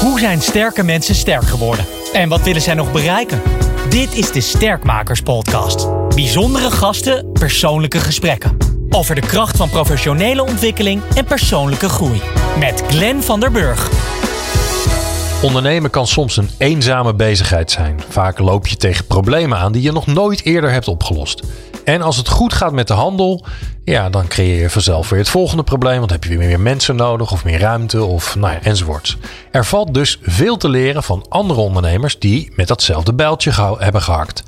Hoe zijn sterke mensen sterk geworden? En wat willen zij nog bereiken? Dit is de Sterkmakers Podcast. Bijzondere gasten, persoonlijke gesprekken. Over de kracht van professionele ontwikkeling en persoonlijke groei. Met Glenn van der Burg. Ondernemen kan soms een eenzame bezigheid zijn. Vaak loop je tegen problemen aan die je nog nooit eerder hebt opgelost. En als het goed gaat met de handel, ja, dan creëer je vanzelf weer het volgende probleem. Want heb je weer meer mensen nodig of meer ruimte of nou ja, enzovoorts. Er valt dus veel te leren van andere ondernemers die met datzelfde bijltje hebben gehakt.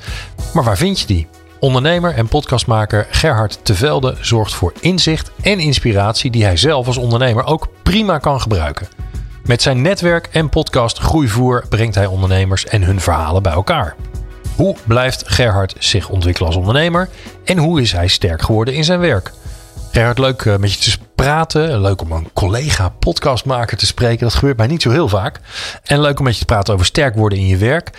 Maar waar vind je die? Ondernemer en podcastmaker Gerhard Tevelde zorgt voor inzicht en inspiratie die hij zelf als ondernemer ook prima kan gebruiken. Met zijn netwerk en podcast Groeivoer brengt hij ondernemers en hun verhalen bij elkaar. Hoe blijft Gerhard zich ontwikkelen als ondernemer en hoe is hij sterk geworden in zijn werk? Gerhard, leuk eh, met je te praten. Leuk om een collega podcastmaker te spreken. Dat gebeurt mij niet zo heel vaak. En leuk om met je te praten over sterk worden in je werk.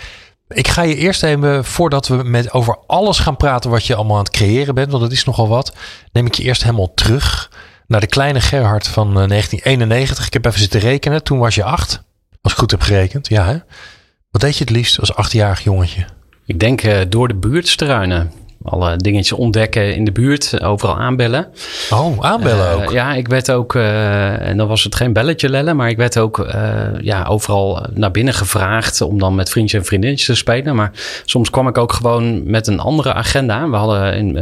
Ik ga je eerst even, voordat we met over alles gaan praten wat je allemaal aan het creëren bent, want dat is nogal wat, neem ik je eerst helemaal terug naar de kleine Gerhard van 1991. Eh, ik heb even zitten rekenen. Toen was je acht. Als ik goed heb gerekend, ja hè? Wat deed je het liefst als achtjarig jongetje? Ik denk uh, door de buurt struinen. Alle dingetjes ontdekken in de buurt, overal aanbellen. Oh, aanbellen uh, ook? Ja, ik werd ook, en dan was het geen belletje lellen, maar ik werd ook ja, overal naar binnen gevraagd om dan met vriendjes en vriendinnetjes te spelen. Maar soms kwam ik ook gewoon met een andere agenda. We hadden in,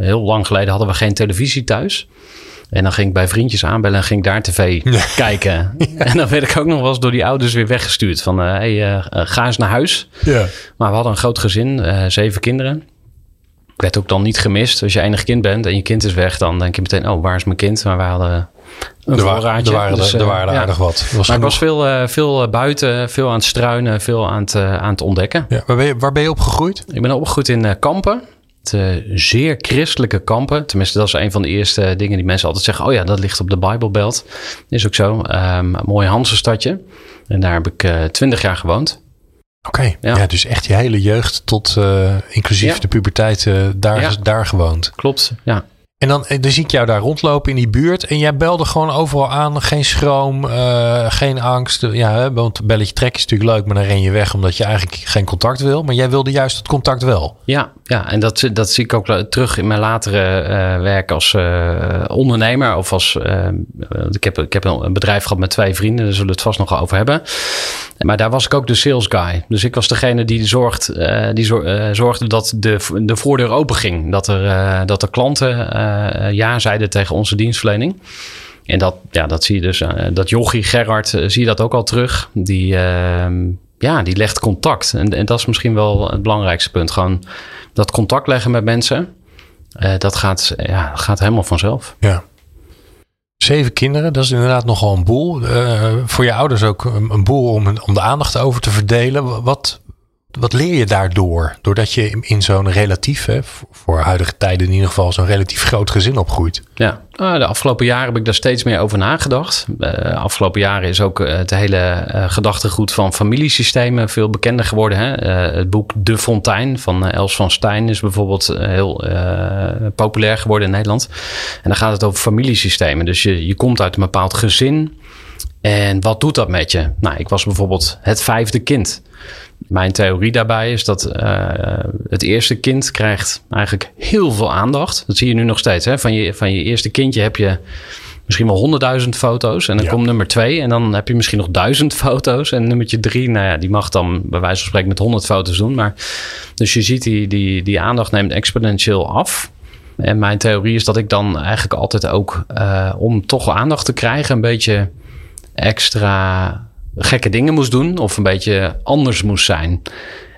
heel lang geleden hadden we geen televisie thuis. En dan ging ik bij vriendjes aanbellen en ging daar tv kijken. En dan werd ik ook nog wel eens door die ouders weer weggestuurd. Van, uh, hey, uh, ga eens naar huis. Ja. Maar we hadden een groot gezin, zeven kinderen. Ik werd ook dan niet gemist. Als je enig kind bent en je kind is weg, dan denk je meteen, oh, waar is mijn kind? Maar we hadden een er voorraadje. Er waren, dus, er waren er aardig wat. Was maar ik was veel, veel buiten, veel aan het struinen, veel aan het, aan het ontdekken. Ja, waar, ben je, waar ben je opgegroeid? Ik ben opgegroeid in Kampen. Uh, zeer christelijke kampen. Tenminste, dat is een van de eerste dingen die mensen altijd zeggen. Oh ja, dat ligt op de Bijbelbelt. Is ook zo. Um, een mooi Hansenstadje. En daar heb ik twintig uh, jaar gewoond. Oké, okay. ja. ja. dus echt je hele jeugd tot uh, inclusief ja. de puberteit daar, ja. daar gewoond. Klopt, ja. En dan, dan zie ik jou daar rondlopen in die buurt. En jij belde gewoon overal aan. Geen schroom, uh, geen angst. Ja, want belletje trekken is natuurlijk leuk, maar dan ren je weg omdat je eigenlijk geen contact wil. Maar jij wilde juist het contact wel. Ja, ja en dat, dat zie ik ook terug in mijn latere uh, werk als ondernemer. Of als. ik, heb, ik heb een bedrijf gehad met twee vrienden, daar zullen we het vast nog over hebben. Maar daar was ik ook de sales guy. Dus ik was degene die, zorgt, die zorgde dat de, de voordeur open ging. Dat er, dat de klanten ja zeiden tegen onze dienstverlening. En dat, ja, dat zie je dus. Uh, dat Jochie Gerard, uh, zie je dat ook al terug. Die, ehm, ja, die legt contact. En, en dat is misschien wel het belangrijkste punt. Gewoon dat contact leggen met mensen. dat gaat, ja, gaat helemaal vanzelf. Ja. Zeven kinderen, dat is inderdaad nogal een boel. voor je ouders ook een, een boel om, om de aandacht over te verdelen. Wat, wat leer je daardoor? Doordat je in zo'n relatief, hè, voor huidige tijden in ieder geval, zo'n relatief groot gezin opgroeit. Ja, de afgelopen jaren heb ik daar steeds meer over nagedacht. De afgelopen jaren is ook het hele gedachtegoed van familiesystemen veel bekender geworden. Hè? Het boek De Fontein van Els van Stijn is bijvoorbeeld heel populair geworden in Nederland. En dan gaat het over familiesystemen. Dus je, je komt uit een bepaald gezin. En wat doet dat met je? Nou, ik was bijvoorbeeld het vijfde kind. Mijn theorie daarbij is dat uh, het eerste kind krijgt eigenlijk heel veel aandacht. Dat zie je nu nog steeds. Hè? Van, je, van je eerste kindje heb je misschien wel honderdduizend foto's. En dan ja. komt nummer twee en dan heb je misschien nog duizend foto's. En nummertje drie, nou ja, die mag dan bij wijze van spreken met honderd foto's doen. Maar, dus je ziet die, die, die aandacht neemt exponentieel af. En mijn theorie is dat ik dan eigenlijk altijd ook, uh, om toch aandacht te krijgen, een beetje extra gekke dingen moest doen of een beetje anders moest zijn.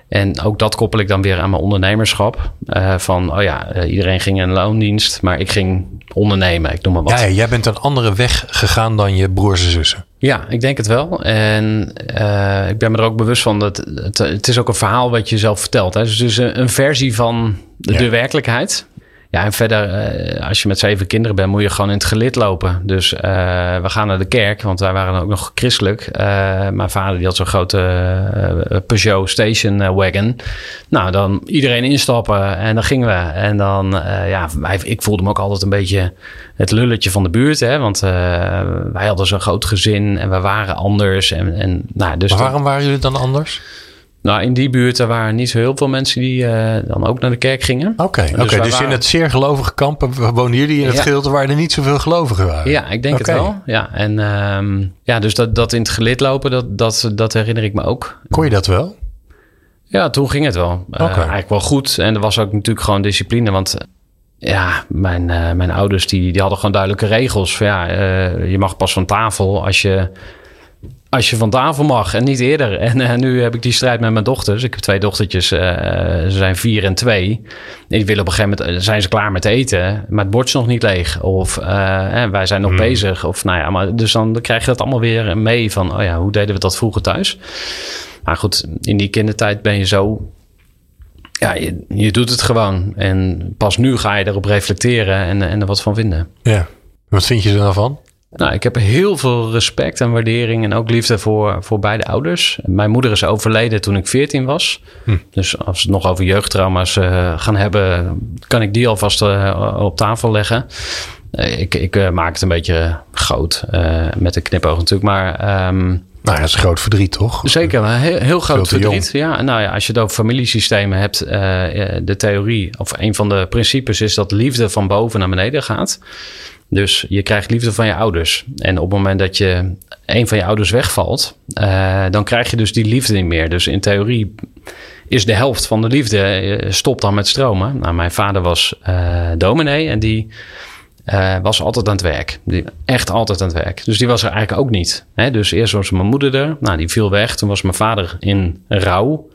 En ook dat koppel ik dan weer aan mijn ondernemerschap. Uh, van, oh ja, uh, iedereen ging in loondienst, maar ik ging ondernemen. Ik noem maar wat. Ja, jij bent een andere weg gegaan dan je broers en zussen. Ja, ik denk het wel. En uh, ik ben me er ook bewust van dat het, het is ook een verhaal wat je zelf vertelt. Hè? Dus het is een, een versie van de, ja. de werkelijkheid. Ja, en verder, eh, als je met zeven kinderen bent, moet je gewoon in het gelid lopen. Dus eh, we gaan naar de kerk, want wij waren ook nog christelijk. Eh, mijn vader die had zo'n grote Peugeot Station Wagon. Nou, dan iedereen instappen en dan gingen we. En dan, ja, wij, ik voelde me ook altijd een beetje het lulletje van de buurt. Hè? Want wij hadden zo'n groot gezin en we waren anders. En, en, nou, dus Maar dan- waarom waren jullie dan anders? Nou, in die buurt er waren niet zo heel veel mensen die eh, dan ook naar de kerk gingen. Oké, oké. Dus wij dus in het zeer gelovige kamp woonden jullie in het gedeelte waar er niet zoveel gelovigen waren. Ja, ik denk het wel. Ja, en ehm, ja, dus dat, dat in het gelid lopen, dat, dat, dat herinner ik me ook. Kon je dat wel? Ja, toen ging het wel. Eh, Oké. eigenlijk wel goed. En er was ook natuurlijk gewoon discipline. Want eh, ja, mijn, eh, mijn ouders die, die hadden gewoon duidelijke regels. Van, ja, eh, je mag pas van tafel als je, als je van tafel mag en niet eerder. En eh, nu heb ik die strijd met mijn dochters. Ik heb twee dochtertjes, eh, ze zijn vier en twee. En die willen op een gegeven moment, eh, zijn ze klaar met eten, maar het bord is nog niet leeg. Of eh, eh, wij zijn nog bezig. Of nou ja, maar dus dan krijg je dat allemaal weer mee van, oh ja, hoe deden we dat vroeger thuis? Maar goed, in die kindertijd ben je zo. Ja, je, je doet het gewoon. En pas nu ga je erop reflecteren en, en er wat van vinden. Ja. Wat vind je er dan van? Nou, ik heb heel veel respect en waardering en ook liefde voor, voor beide ouders. Mijn moeder is overleden toen ik 14 was. Dus als we het nog over jeugdtrauma's eh, gaan hebben, kan ik die alvast eh, op tafel leggen. Eh, ik ik maak het een beetje groot, met een knipoog natuurlijk. Maar ehm, Nou, dat is groot verdriet, toch? Zeker, heel, heel groot verdriet. Ja, nou ja, als je het over familiesystemen hebt, de theorie, of een van de principes is dat liefde van boven naar beneden gaat. Dus je krijgt liefde van je ouders. En op het moment dat je een van je ouders wegvalt, eh, dan krijg je dus die liefde niet meer. Dus in theorie is de helft van de liefde eh, stopt dan met stromen. Nou, mijn vader was eh dominee en die eh, was altijd aan het werk. Echt altijd aan het werk. Dus die was er eigenlijk ook niet. Hè? Dus eerst was mijn moeder er. Nou, die viel weg. Toen was mijn vader in rouw.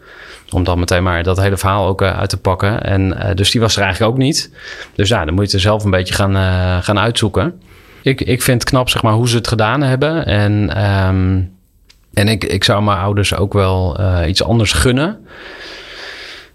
Om dan meteen maar dat hele verhaal ook eh, uit te pakken. En eh, dus die was er eigenlijk ook niet. Dus ja, dan moet je het zelf een beetje gaan, gaan uitzoeken. Ik, ik vind het knap, zeg maar, hoe ze het gedaan hebben. En, ehm, en ik, ik zou mijn ouders ook wel iets anders gunnen.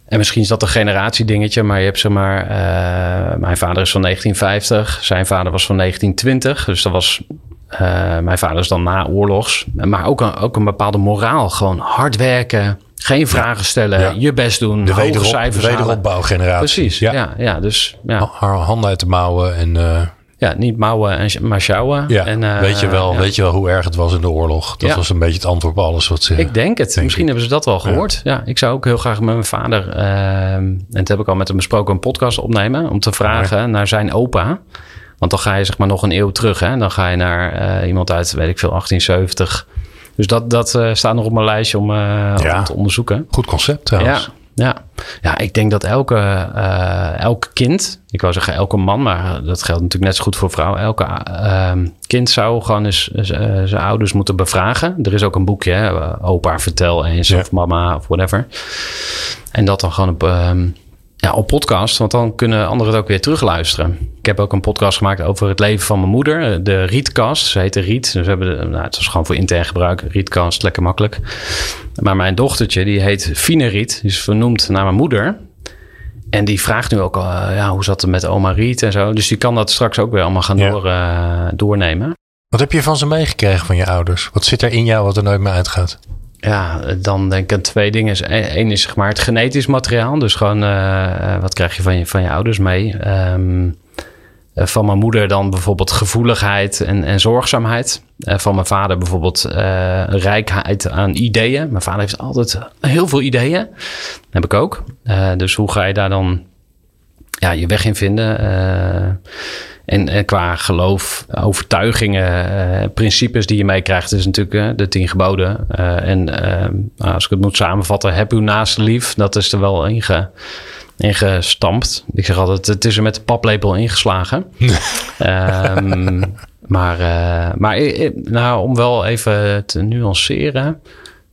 En misschien is dat een generatiedingetje, maar je hebt zeg maar... eh, mijn vader is van 1950, zijn vader was van 1920. Dus dat was... eh, mijn vader is dan na oorlogs. Maar ook een, ook een bepaalde moraal. Gewoon hard werken, geen vragen stellen, Ja. je best doen, De, hoge wederop, de cijfers halen. wederopbouwgeneratie. Precies, ja. Ja, dus ja, Haar handen uit de mouwen en... eh, ja, niet mouwen, en, maar sjouwen. ja, En, eh, weet, je wel, ja. weet je wel hoe erg het was in de oorlog? Dat Ja. was een beetje het antwoord op alles wat ze... Ik denk het. Denk Misschien ik. hebben ze dat wel gehoord. Ja. ik zou ook heel graag met mijn vader, ehm, en dat heb ik al met hem besproken, een podcast opnemen. Om te vragen naar zijn opa. Want dan ga je zeg maar nog een eeuw terug. Hè? Dan ga je naar eh, iemand uit, weet ik veel, 1870. Dus dat, dat eh, staat nog op mijn lijstje om te onderzoeken. Goed concept trouwens. Ja, ja. ja, ik denk dat elke, eh, elk kind, ik wou zeggen elke man, maar dat geldt natuurlijk net zo goed voor vrouwen. Elke ehm, kind zou gewoon eens eh, zijn ouders moeten bevragen. Er is ook een boekje, hè, opa vertel eens Ja. of mama of whatever. En dat dan gewoon op, ehm, ja, op podcast, want dan kunnen anderen het ook weer terugluisteren. Ik heb ook een podcast gemaakt over het leven van mijn moeder, eh, de Rietcast. Ze heette Riet, dus we hebben de, nou, het was gewoon voor intern gebruik. Rietcast, lekker makkelijk. Maar mijn dochtertje, die heet Fine Riet, die is vernoemd naar mijn moeder. En die vraagt nu ook, al, eh, ja, hoe zat het met oma Riet en zo. Dus die kan dat straks ook weer allemaal gaan Ja. door, eh, doornemen. Wat heb je van ze meegekregen van je ouders? Wat zit er in jou wat er nooit meer uitgaat? Ja, dan denk ik aan twee dingen. Eén is zeg maar het genetisch materiaal. Dus gewoon, eh, eh, wat krijg je van je, van je ouders mee? Eh, van mijn moeder dan bijvoorbeeld gevoeligheid en, en zorgzaamheid. Van mijn vader bijvoorbeeld rijkheid aan ideeën. Mijn vader heeft altijd heel veel ideeën. Dat heb ik ook. Dus hoe ga je daar dan ja, je weg in vinden? Eh, en, en qua geloof, overtuigingen, eh, principes die je meekrijgt, is natuurlijk eh, de tien geboden. Eh, en eh, nou, als ik het moet samenvatten, heb uw naaste lief. Dat is er wel inge, ingestampt. Ik zeg altijd, het is er met de paplepel ingeslagen. Ehm, maar eh, maar eh, eh, nou, om wel even te nuanceren.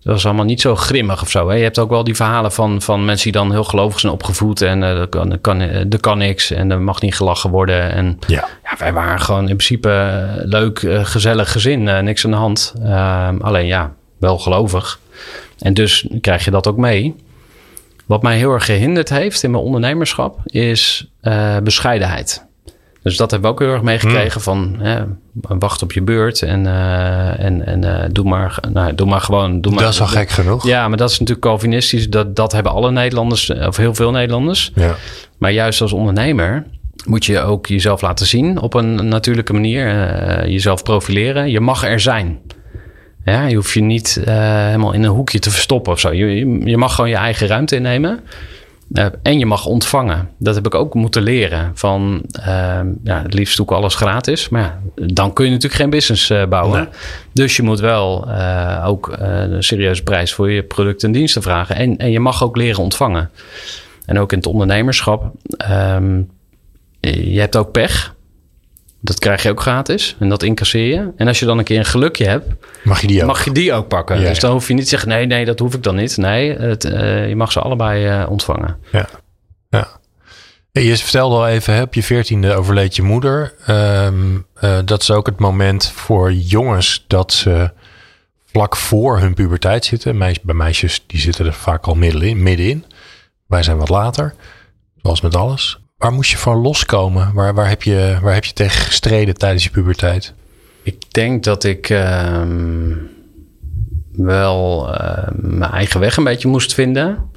Dat was allemaal niet zo grimmig of zo. Hè? Je hebt ook wel die verhalen van, van mensen die dan heel gelovig zijn opgevoed. En eh er, kan, er, kan, er kan niks en er mag niet gelachen worden. En Ja. ja, wij waren gewoon in principe eh, leuk, eh, gezellig gezin. eh, niks aan de hand. Ehm, alleen ja, wel gelovig. En dus krijg je dat ook mee. Wat mij heel erg gehinderd heeft in mijn ondernemerschap is uh, bescheidenheid. Dus dat hebben we ook heel erg meegekregen hmm. van hè, wacht op je beurt en, uh, en, en uh, doe, maar, nou, doe maar gewoon. Doe dat maar, is al gek genoeg. Ja, maar dat is natuurlijk Calvinistisch. Dat, dat hebben alle Nederlanders, of heel veel Nederlanders. Ja. Maar juist als ondernemer moet je ook jezelf laten zien op een natuurlijke manier. Uh, jezelf profileren. Je mag er zijn. Ja, je hoeft je niet helemaal in een hoekje te verstoppen of zo. Je, je mag gewoon je eigen ruimte innemen. Uh, en je mag ontvangen. Dat heb ik ook moeten leren. Van uh, ja, het liefst doe ik alles gratis. Maar ja, dan kun je natuurlijk geen business uh, bouwen. Nee. Dus je moet wel ook een serieuze prijs voor je producten en diensten vragen. En, en je mag ook leren ontvangen. En ook in het ondernemerschap. Um, je hebt ook pech. Dat krijg je ook gratis en dat incasseer je. En als je dan een keer een gelukje hebt, mag je die ook, mag je die ook pakken. Ja, dus dan hoef je niet te zeggen: nee, nee, dat hoef ik dan niet. Nee, het, uh, je mag ze allebei uh, ontvangen. Ja, ja. Je vertelde al even, op je veertiende overleed je moeder. Um, uh, dat is ook het moment voor jongens dat ze vlak voor hun puberteit zitten. Meis, bij meisjes die zitten er vaak al middenin, middenin. Wij zijn wat later, zoals met alles. Waar moest je van loskomen? Waar, waar, heb je, waar heb je tegen gestreden tijdens je puberteit? Ik denk dat ik uh, wel uh, mijn eigen weg een beetje moest vinden.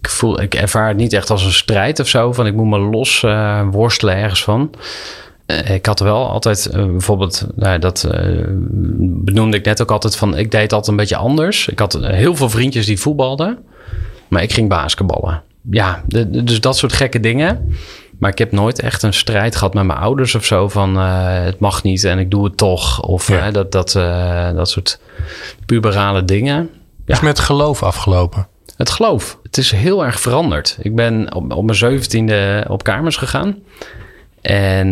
Ik, voel, ik ervaar het niet echt als een strijd of zo. Van ik moet me los uh, worstelen ergens van. Uh, ik had wel altijd bijvoorbeeld, nou, dat benoemde ik net ook altijd van, ik deed altijd een beetje anders. Ik had heel veel vriendjes die voetbalden, maar ik ging basketballen ja, de, dus dat soort gekke dingen. Maar ik heb nooit echt een strijd gehad met mijn ouders of zo van uh, het mag niet en ik doe het toch. Of ja. uh, dat, dat, uh, dat soort puberale dingen. Ja. Is met geloof afgelopen? Het geloof. Het is heel erg veranderd. Ik ben op, op mijn zeventiende op kamers gegaan. En,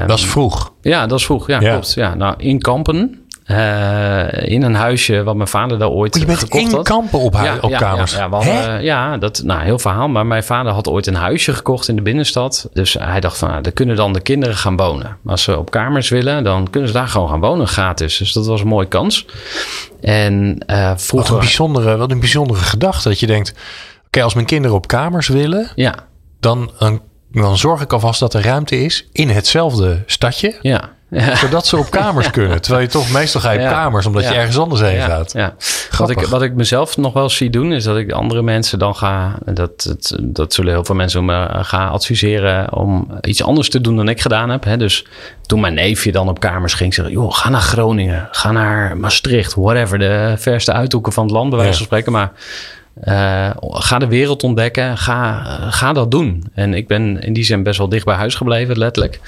um, dat is vroeg. Ja, dat is vroeg. Ja, ja. klopt. Ja, nou, in Kampen. Uh, in een huisje wat mijn vader daar ooit oh, je bent gekocht in had. kampen op, ja, op ja, kamers? Ja, ja, uh, ja, dat nou heel verhaal. Maar mijn vader had ooit een huisje gekocht in de binnenstad. Dus hij dacht van, nou, daar kunnen dan de kinderen gaan wonen. Als ze op kamers willen, dan kunnen ze daar gewoon gaan wonen gratis. Dus dat was een mooie kans. En uh, vroeger... Wat een bijzondere, wat een bijzondere gedachte. Dat je denkt, oké, okay, als mijn kinderen op kamers willen... Ja. Dan, dan, dan zorg ik alvast dat er ruimte is in hetzelfde stadje. Ja. Ja. Zodat ze op kamers kunnen. Terwijl je toch meestal ga je op kamers omdat je ergens anders heen gaat. Ja. Wat, ik, wat ik mezelf nog wel zie doen, is dat ik andere mensen dan ga. Dat, dat, dat zullen heel veel mensen me gaan adviseren om iets anders te doen dan ik gedaan heb. Hè. Dus toen mijn neefje dan op kamers ging, zeggen: joh, ga naar Groningen, ga naar Maastricht, whatever. De verste uithoeken van het land, bij wijze van spreken. Maar uh, ga de wereld ontdekken. Ga, uh, ga dat doen. En ik ben in die zin best wel dicht bij huis gebleven, letterlijk.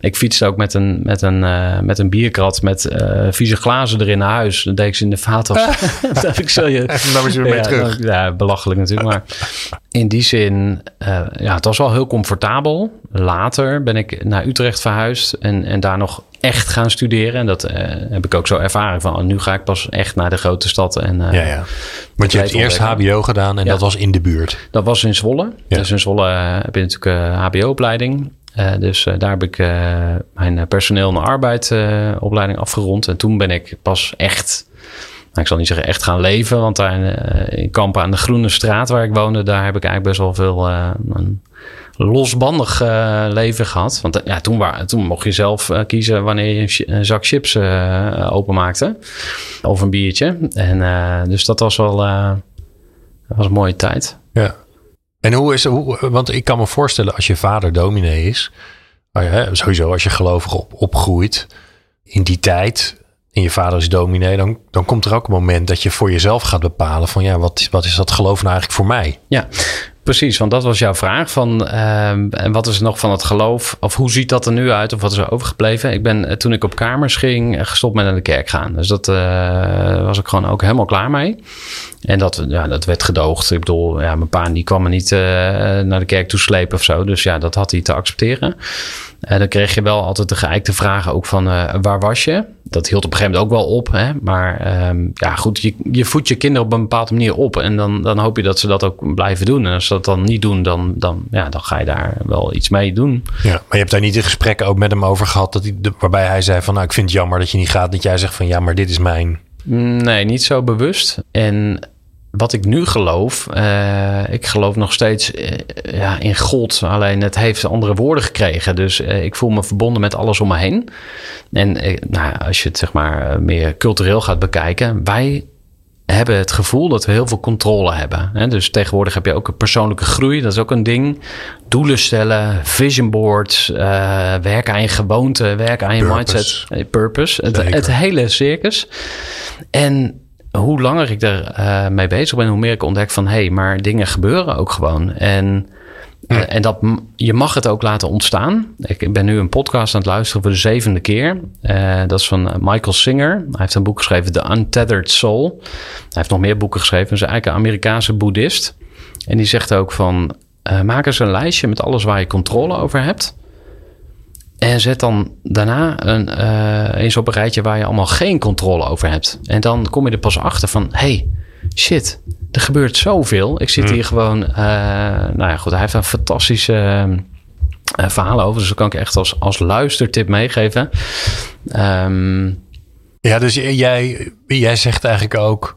Ik fietste ook met een, met een, uh, met een bierkrat met vieze glazen erin naar huis. Dan deed ik ze in de vaatwas. dat ik zo je. dan was je weer ja, terug. Dan, ja, belachelijk natuurlijk. Maar in die zin, ja, het was wel heel comfortabel. Later ben ik naar Utrecht verhuisd en, en daar nog echt gaan studeren. En dat uh, heb ik ook zo ervaren van oh, nu ga ik pas echt naar de grote stad. En, uh, ja, ja. Want je hebt eerst HBO gedaan en ja. dat was in de buurt. Dat was in Zwolle. Ja. Dus in Zwolle uh, heb je natuurlijk HBO-opleiding. dus daar heb ik mijn personeel en arbeid opleiding afgerond. En toen ben ik pas echt, nou, ik zal niet zeggen echt gaan leven. Want daar in, Kampen aan de Groene Straat waar ik woonde, daar heb ik eigenlijk best wel veel een, losbandig uh, leven gehad. Want ja, toen, waar, toen mocht je zelf uh, kiezen wanneer je een zak chips openmaakte. Of een biertje. En dus dat was wel was een mooie tijd. Ja. En hoe is hoe, want ik kan me voorstellen als je vader dominee is. Hè, sowieso als je gelovig op, opgroeit in die tijd. En je vader is dominee, dan, dan komt er ook een moment dat je voor jezelf gaat bepalen van ja, wat, wat is dat geloof nou eigenlijk voor mij? Ja, Precies, want dat was jouw vraag. Van, uh, en wat is er nog van het geloof? Of hoe ziet dat er nu uit? Of wat is er overgebleven? Ik ben toen ik op kamers ging gestopt met naar de kerk gaan. Dus dat uh, was ik gewoon ook helemaal klaar mee. En dat, ja, dat werd gedoogd. Ik bedoel, ja, mijn pa die kwam me niet naar de kerk toe slepen of zo. Dus ja, dat had hij te accepteren. Uh, dan kreeg je wel altijd de geëikte vragen ook van waar was je? Dat hield op een gegeven moment ook wel op. Hè? Maar um, ja, goed, je, je voedt je kinderen op een bepaalde manier op. En dan, dan hoop je dat ze dat ook blijven doen. En als ze dat dan niet doen, dan, dan, ja, dan ga je daar wel iets mee doen. Ja, maar je hebt daar niet in gesprekken ook met hem over gehad. Dat hij, waarbij hij zei van nou, ik vind het jammer dat je niet gaat. Dat jij zegt van ja, maar dit is mijn... Nee, niet zo bewust. En wat ik nu geloof, uh, ik geloof nog steeds uh, ja, in God. Alleen het heeft andere woorden gekregen. Dus uh, ik voel me verbonden met alles om me heen. En nou, als je het zeg maar meer cultureel gaat bekijken, wij hebben het gevoel dat we heel veel controle hebben. Hè? Dus tegenwoordig heb je ook een persoonlijke groei. Dat is ook een ding. Doelen stellen, vision boards, werken aan je gewoonte, werken aan je purpose. mindset, purpose. Het, het hele circus. En hoe langer ik er uh, mee bezig ben, hoe meer ik ontdek van hé, hey, maar dingen gebeuren ook gewoon. En, uh, en dat, je mag het ook laten ontstaan. Ik ben nu een podcast aan het luisteren voor de zevende keer. Uh, dat is van Michael Singer. Hij heeft een boek geschreven, The Untethered Soul. Hij heeft nog meer boeken geschreven. Hij is eigenlijk een Amerikaanse boeddhist. En die zegt ook van, maak eens een lijstje met alles waar je controle over hebt. En zet dan daarna een, uh, eens op een rijtje waar je allemaal geen controle over hebt. En dan kom je er pas achter van: hey, shit, er gebeurt zoveel. Ik zit hier gewoon. Uh, nou ja, goed, hij heeft een fantastische uh, verhaal over. Dus dat kan ik echt als, als luistertip meegeven. Um, ja, dus jij, jij zegt eigenlijk ook.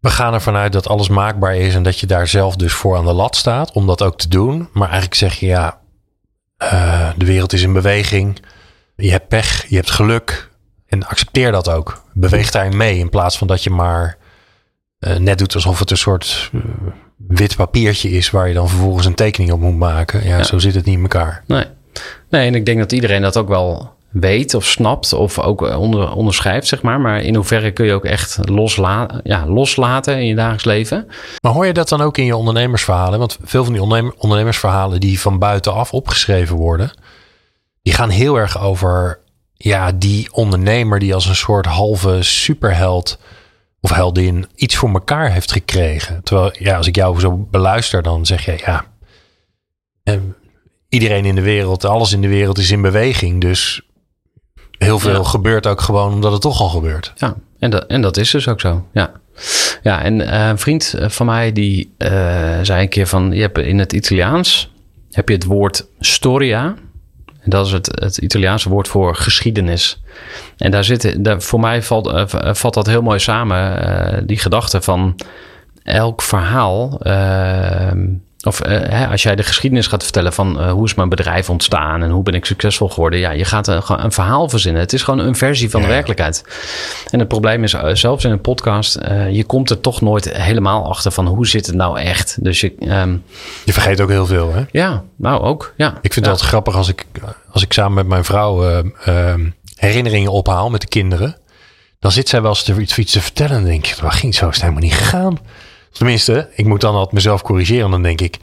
We gaan ervan uit dat alles maakbaar is en dat je daar zelf dus voor aan de lat staat om dat ook te doen. Maar eigenlijk zeg je ja, uh, de wereld is in beweging. Je hebt pech, je hebt geluk. En accepteer dat ook. Beweeg daarin mee. In plaats van dat je maar uh, net doet alsof het een soort uh, wit papiertje is. Waar je dan vervolgens een tekening op moet maken. Ja, ja, zo zit het niet in elkaar. Nee. nee, en ik denk dat iedereen dat ook wel weet of snapt. Of ook onder, onderschrijft, zeg maar. Maar in hoeverre kun je ook echt losla ja, loslaten in je dagelijks leven. Maar hoor je dat dan ook in je ondernemersverhalen? Want veel van die ondernemer, ondernemersverhalen die van buitenaf opgeschreven worden. Die gaan heel erg over ja, die ondernemer die als een soort halve superheld of heldin iets voor elkaar heeft gekregen. Terwijl, ja, als ik jou zo beluister, dan zeg je ja. Eh, iedereen in de wereld, alles in de wereld is in beweging. Dus heel veel ja. gebeurt ook gewoon omdat het toch al gebeurt. Ja, en dat, en dat is dus ook zo. Ja. Ja, en uh, een vriend van mij die uh, zei een keer van... je hebt in het Italiaans heb je het woord storia. En dat is het, het Italiaanse woord voor geschiedenis. En daar zit, daar, voor mij valt, uh, valt dat heel mooi samen. die gedachte van elk verhaal of uh, hè, als jij de geschiedenis gaat vertellen van uh, hoe is mijn bedrijf ontstaan en hoe ben ik succesvol geworden. Ja, je gaat een, een verhaal verzinnen. Het is gewoon een versie van ja. de werkelijkheid. En het probleem is, uh, zelfs in een podcast, je komt er toch nooit helemaal achter van hoe zit het nou echt. Dus je, um, je vergeet ook heel veel, hè? Ja, nou ook, ja. Ik vind ja. dat grappig als ik, als ik samen met mijn vrouw herinneringen ophaal met de kinderen. Dan zit zij wel eens te, iets, iets te vertellen en denk je, waar ging zo? Is het helemaal niet gegaan? Tenminste, ik moet dan altijd mezelf corrigeren. Dan denk ik,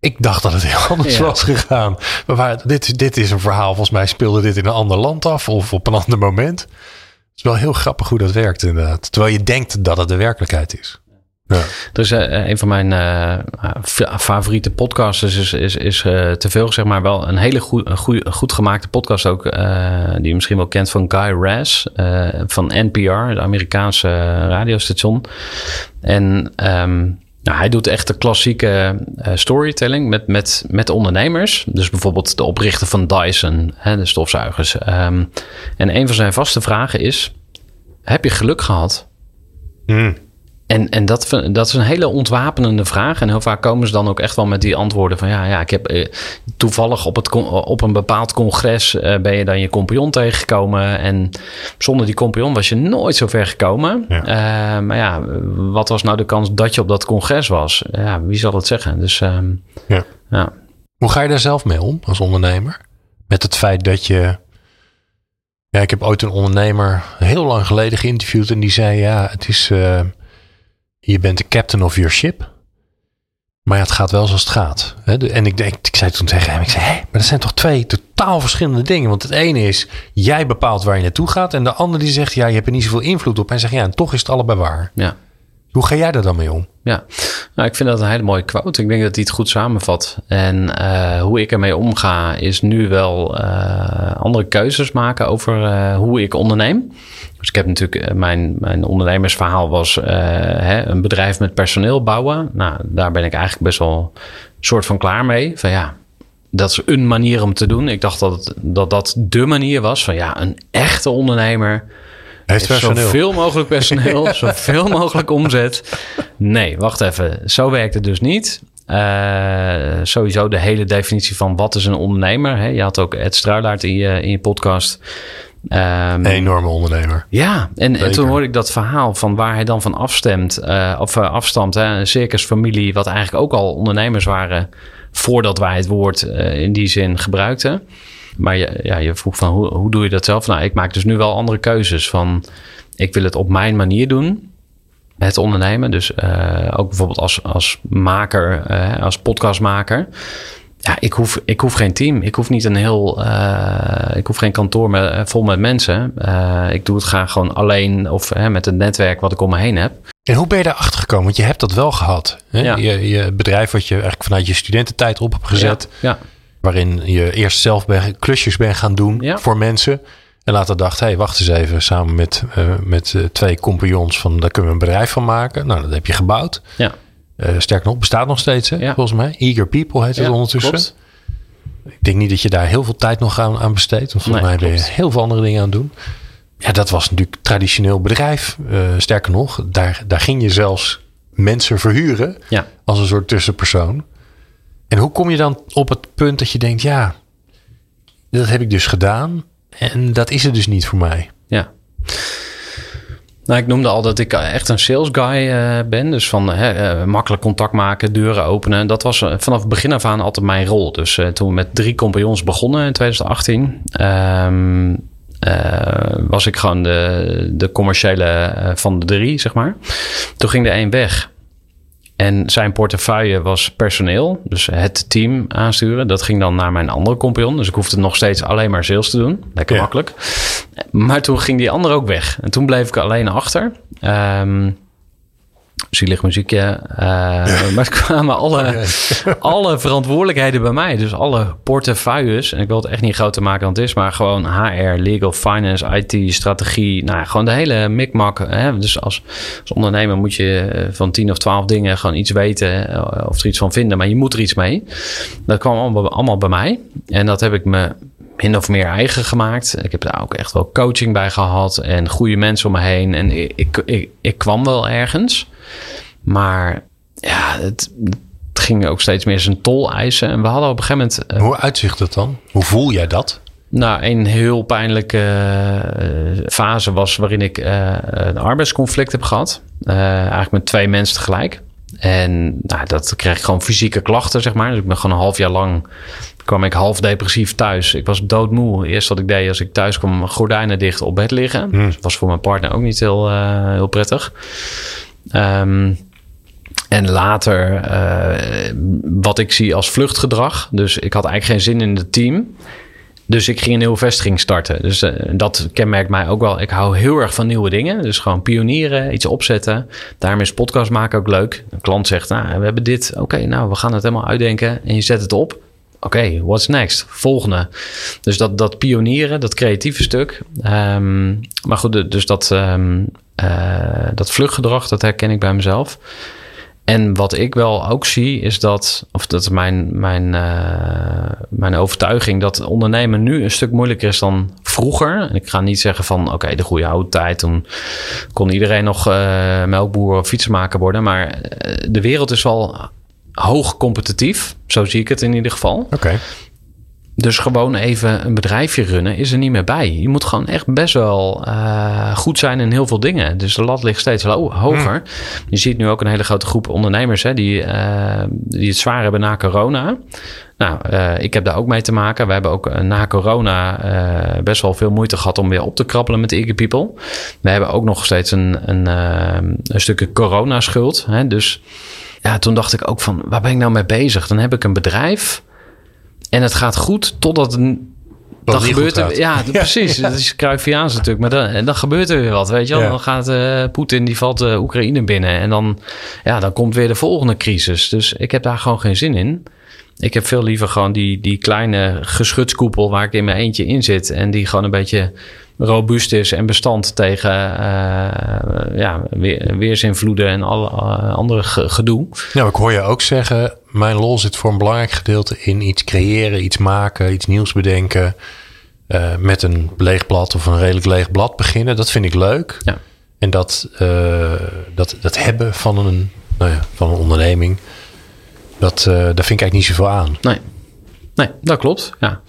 ik dacht dat het heel anders ja. was gegaan. Maar waar, dit, dit is een verhaal. Volgens mij speelde dit in een ander land af of op een ander moment. Het is wel heel grappig hoe dat werkt inderdaad. Terwijl je denkt dat het de werkelijkheid is. Ja. Dus uh, een van mijn uh, favoriete podcasters is, is, is uh, te veel, zeg maar, wel een hele goed, goed, goed gemaakte podcast ook, die je misschien wel kent van Guy Raz van NPR, het Amerikaanse radiostation. En um, nou, hij doet echt de klassieke storytelling met, met, met ondernemers. Dus bijvoorbeeld de oprichter van Dyson, hè, de stofzuigers. Um, en een van zijn vaste vragen is, heb je geluk gehad? Mm. En, en dat, dat is een hele ontwapenende vraag. En heel vaak komen ze dan ook echt wel met die antwoorden van ja, ja ik heb eh, toevallig op, het, op een bepaald congres eh, ben je dan je compagnon tegengekomen. En zonder die compagnon was je nooit zo ver gekomen. Ja. Uh, maar ja, wat was nou de kans dat je op dat congres was? Ja, wie zal het zeggen? Dus um, ja. ja. Hoe ga je daar zelf mee om als ondernemer? Met het feit dat je. Ja, ik heb ooit een ondernemer heel lang geleden geïnterviewd en die zei: Ja, het is. Uh, je bent de captain of your ship. Maar ja, het gaat wel zoals het gaat. En ik, denk, ik zei toen tegen hem, ik zei, hé, maar dat zijn toch twee totaal verschillende dingen. Want het ene is, jij bepaalt waar je naartoe gaat. En de ander die zegt, ja, je hebt er niet zoveel invloed op. En zegt, ja, en toch is het allebei waar. Ja. Hoe ga jij daar dan mee om? Ja, nou, ik vind dat een hele mooie quote. Ik denk dat hij het goed samenvat. En uh, hoe ik ermee omga, is nu wel uh, andere keuzes maken over uh, hoe ik onderneem. Dus ik heb natuurlijk, mijn, mijn ondernemersverhaal was hè, een bedrijf met personeel bouwen. Nou, daar ben ik eigenlijk best wel soort van klaar mee. Van ja, dat is een manier om te doen. Ik dacht dat dat, dat de manier was van ja, een echte ondernemer Heeft personeel. Zoveel mogelijk personeel, zoveel mogelijk omzet. Nee, wacht even. Zo werkt het dus niet. Uh, sowieso de hele definitie van wat is een ondernemer. Hè? Je had ook Ed Struilaert in je, in je podcast. Um, een enorme ondernemer. Ja, en, en, toen hoorde ik dat verhaal van waar hij dan van afstemt, uh, of uh, afstamt. Hè? Een circusfamilie, wat eigenlijk ook al ondernemers waren voordat wij het woord in die zin gebruikten. Maar je, ja, je vroeg van hoe, hoe doe je dat zelf? Nou, ik maak dus nu wel andere keuzes. Van ik wil het op mijn manier doen. Het ondernemen. Dus uh, ook bijvoorbeeld als, als maker, uh, als podcastmaker. Ja, ik hoef, ik hoef geen team. Ik hoef niet een heel. Uh, ik hoef geen kantoor met, vol met mensen. ik doe het graag gewoon alleen of met het netwerk wat ik om me heen heb. En hoe ben je daarachter gekomen? Want je hebt dat wel gehad. Hè? Ja. Je, je bedrijf wat je eigenlijk vanuit je studententijd op hebt gezet. Ja. ja. Waarin je eerst zelf ben, klusjes bent gaan doen ja. voor mensen. En later dacht, hé, hey, wacht eens even. Samen met, uh, met uh, twee compagnons van, daar kunnen we een bedrijf van maken. Nou, dat heb je gebouwd. Ja. Uh, sterk nog, bestaat nog steeds, hè, ja. volgens mij. Eager People heet het ondertussen. Klopt. Ik denk niet dat je daar heel veel tijd nog aan, aan besteedt. Want volgens Nee, mij ben je heel veel andere dingen aan het doen. Ja, dat was natuurlijk traditioneel bedrijf. sterker nog, daar, daar ging je zelfs mensen verhuren. Ja. Als een soort tussenpersoon. En hoe kom je dan op het punt dat je denkt, ja, dat heb ik dus gedaan. En dat is het dus niet voor mij. Ja. Nou, ik noemde al dat ik echt een sales guy uh, ben. Dus van uh, makkelijk contact maken, deuren openen. Dat was vanaf het begin af aan altijd mijn rol. Dus toen we met drie compagnons begonnen in 2018... Um, was ik gewoon de, de commerciële van de drie, zeg maar. Toen ging de één weg. En zijn portefeuille was personeel, dus het team aansturen. Dat ging dan naar mijn andere compagnon. Dus ik hoefde nog steeds alleen maar sales te doen. Lekker Ja. makkelijk. Maar toen ging die andere ook weg. En toen bleef ik alleen achter. Ehm zielig muziekje. Uh, Maar het kwamen alle, alle verantwoordelijkheden bij mij. Dus alle portefeuilles. En ik wil het echt niet groter maken dan het is. Maar gewoon HR, legal, finance, IT, strategie. Nou, gewoon de hele mikmak. Hè? Dus als, als ondernemer moet je eh, van tien of twaalf dingen gewoon iets weten. eh, Of er iets van vinden. Maar je moet er iets mee. Dat kwam allemaal, allemaal bij mij. En dat heb ik me min of meer eigen gemaakt. Ik heb daar ook echt wel coaching bij gehad. En goede mensen om me heen. En ik, ik, ik, ik kwam wel ergens. Maar ja, het, het ging ook steeds meer zijn tol eisen. En we hadden op een gegeven moment... uh, Hoe uitzicht dat dan? Hoe voel jij dat? Nou, een heel pijnlijke uh, fase was waarin ik uh, een arbeidsconflict heb gehad. Eigenlijk met twee mensen tegelijk. En nou, dat kreeg ik gewoon fysieke klachten, zeg maar. Dus ik ben gewoon een half jaar lang kwam ik half depressief thuis. Ik was doodmoe. Eerst wat ik deed als ik thuis kwam, gordijnen dicht op bed liggen. Mm. Dus dat was voor mijn partner ook niet heel, uh, heel prettig. Um, en later uh, wat ik zie als vluchtgedrag. Dus ik had eigenlijk geen zin in het team. Dus ik ging een nieuwe vestiging starten. Dus uh, dat kenmerkt mij ook wel. Ik hou heel erg van nieuwe dingen. Dus gewoon pionieren, iets opzetten. Daarom is podcast maken ook leuk. Een klant zegt, nou, we hebben dit. Oké, okay, nou, we gaan het helemaal uitdenken. En je zet het op. Oké, what's next? Volgende. Dus dat, dat pionieren, dat creatieve stuk. Um, maar goed, dus dat, um, uh, dat vluchtgedrag, dat herken ik bij mezelf. En wat ik wel ook zie, is dat, of dat is mijn, mijn, uh, mijn overtuiging, dat ondernemen nu een stuk moeilijker is dan vroeger. Ik ga niet zeggen van, oké, de goede oude tijd, toen kon iedereen nog uh, melkboer of fietsenmaker worden. Maar de wereld is wel hoog competitief, zo zie ik het in ieder geval. Oké. Okay. Dus gewoon even een bedrijfje runnen is er niet meer bij. Je moet gewoon echt best wel uh, goed zijn in heel veel dingen. Dus de lat ligt steeds ho hoger. Mm. Je ziet nu ook een hele grote groep ondernemers hè, die, uh, die het zwaar hebben na corona. Nou, uh, ik heb daar ook mee te maken. We hebben ook na corona best wel veel moeite gehad om weer op te krabbelen met Eager People. We hebben ook nog steeds een, een, een stukje corona-schuld. Hè? Dus ja, toen dacht ik ook van, waar ben ik nou mee bezig? Dan heb ik een bedrijf... En het gaat goed totdat een, dan gebeurt er. Ja, ja, precies. Dat is Cruyffiaans natuurlijk. Maar dan, dan gebeurt er weer wat, weet je wel. Ja. Dan gaat uh, Poetin, die valt uh, Oekraïne binnen. En dan, ja, dan komt weer de volgende crisis. Dus ik heb daar gewoon geen zin in. Ik heb veel liever gewoon die, die kleine geschutskoepel waar ik in mijn eentje in zit. En die gewoon een beetje robuust is en bestand tegen uh, ja, weer, weersinvloeden en alle uh, andere gedoe. Nou, ik hoor je ook zeggen, mijn lol zit voor een belangrijk gedeelte in iets creëren, iets maken, iets nieuws bedenken. eh, met een leeg blad of een redelijk leeg blad beginnen. Dat vind ik leuk. Ja. En dat, eh, dat, dat hebben van een, nou ja, van een onderneming, dat, eh, daar vind ik eigenlijk niet zoveel aan. Nee. Nee, dat klopt. Ja,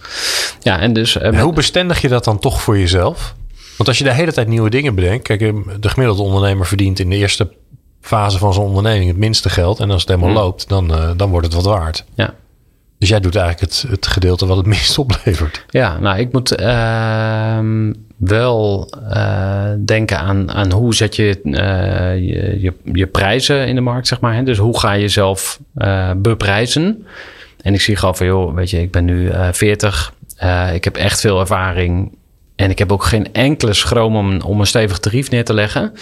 ja en dus. eh, En met- hoe bestendig je dat dan toch voor jezelf? Want als je de hele tijd nieuwe dingen bedenkt. Kijk, eh, de gemiddelde ondernemer verdient in de eerste fase van zijn onderneming het minste geld. En als het helemaal Hmm. loopt, dan, eh, dan wordt het wat waard. ja. Dus jij doet eigenlijk het, het gedeelte wat het minst oplevert. Ja, nou, ik moet ehm, wel denken aan, aan hoe zet je, je, je je prijzen in de markt, zeg maar. Hè? Dus hoe ga je jezelf eh, beprijzen? En ik zie gewoon van, joh, weet je, ik ben nu eh 40. eh, ik heb echt veel ervaring. En ik heb ook geen enkele schroom om, om een stevig tarief neer te leggen.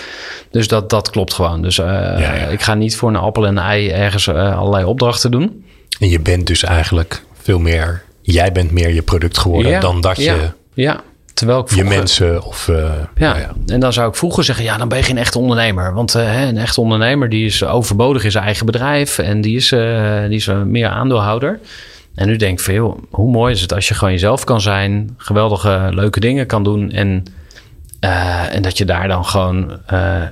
Dus dat, dat klopt gewoon. Dus eh, ja. ik ga niet voor een appel en een ei ergens allerlei opdrachten doen. En je bent dus eigenlijk veel meer. Jij bent meer je product geworden Ja, dan dat je ja. Terwijl ik je mensen of. eh, Ja. nou ja. en dan zou ik vroeger zeggen, ja, dan ben je geen echte ondernemer. Want eh, hè, een echte ondernemer die is overbodig in zijn eigen bedrijf en die is, eh, die is meer aandeelhouder. En nu denk ik van, joh, hoe mooi is het als je gewoon jezelf kan zijn, geweldige, leuke dingen kan doen en, en dat je daar dan gewoon